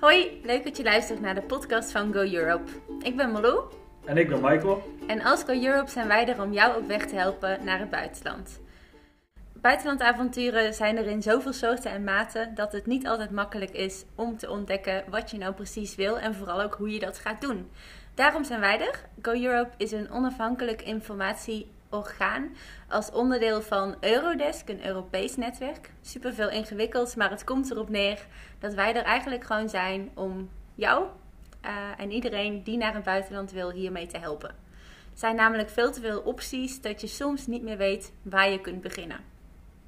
Hoi, leuk dat je luistert naar de podcast van Go Europe. Ik ben Malou. En ik ben Michael. En als Go Europe zijn wij er om jou op weg te helpen naar het buitenland. Buitenlandavonturen zijn er in zoveel soorten en maten dat het niet altijd makkelijk is om te ontdekken wat je nou precies wil en vooral ook hoe je dat gaat doen. Daarom zijn wij er. Go Europe is een onafhankelijk informatieorgaan als onderdeel van Eurodesk, een Europees netwerk. Super veel ingewikkelds, maar het komt erop neer dat wij er eigenlijk gewoon zijn om jou uh, en iedereen die naar het buitenland wil hiermee te helpen. Er zijn namelijk veel te veel opties dat je soms niet meer weet waar je kunt beginnen.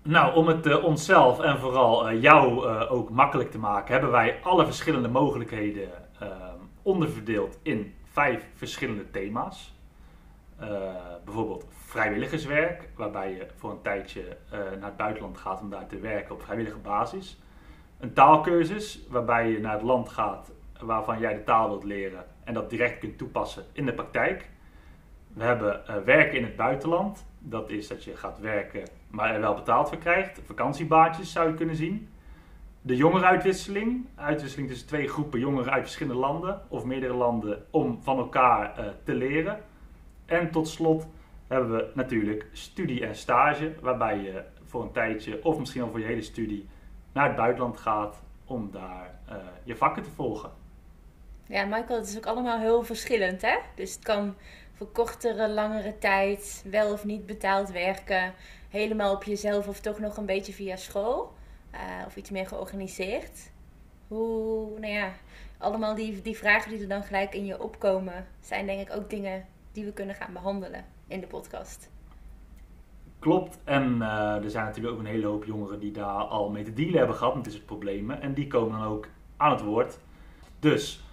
Nou, om het uh, onszelf en vooral uh, jou ook makkelijk te maken, hebben wij alle verschillende mogelijkheden onderverdeeld in vijf verschillende thema's. Bijvoorbeeld vrijwilligerswerk, waarbij je voor een tijdje naar het buitenland gaat om daar te werken op vrijwillige basis. Een taalkursus, waarbij je naar het land gaat waarvan jij de taal wilt leren en dat direct kunt toepassen in de praktijk. We hebben werken in het buitenland. Dat is dat je gaat werken, maar er wel betaald voor krijgt. Vakantiebaantjes zou je kunnen zien. De jongerenuitwisseling. Uitwisseling tussen twee groepen jongeren uit verschillende landen of meerdere landen om van elkaar te leren. En tot slot hebben we natuurlijk studie en stage, waarbij je voor een tijdje of misschien al voor je hele studie naar het buitenland gaat om daar uh, je vakken te volgen. Ja, Michael, het is ook allemaal heel verschillend, hè? Dus het kan voor kortere, langere tijd, wel of niet betaald werken, helemaal op jezelf of toch nog een beetje via school uh, of iets meer georganiseerd. Hoe, nou ja, allemaal die, die vragen die er dan gelijk in je opkomen, zijn denk ik ook dingen die we kunnen gaan behandelen in de podcast. Klopt, en uh, er zijn natuurlijk ook een hele hoop jongeren die daar al mee te dealen hebben gehad met dit problemen. En die komen dan ook aan het woord. Dus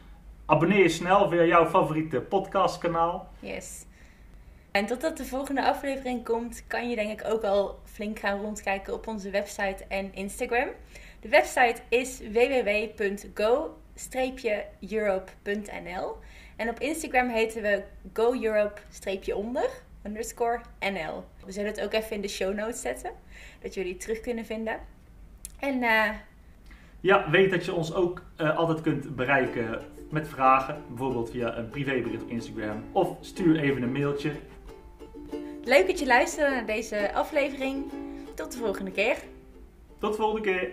Abonneer je snel via jouw favoriete podcastkanaal. Yes. En totdat de volgende aflevering komt, kan je denk ik ook al flink gaan rondkijken op onze website en Instagram. De website is www.go-europe.nl en op Instagram heten we go-europe-onder underscore NL. We zullen het ook even in de show notes zetten, dat jullie het terug kunnen vinden. En uh, ja, weet dat je ons ook uh, altijd kunt bereiken met vragen, bijvoorbeeld via een privébericht op Instagram of stuur even een mailtje. Leuk dat je luisterde naar deze aflevering. Tot de volgende keer. Tot de volgende keer.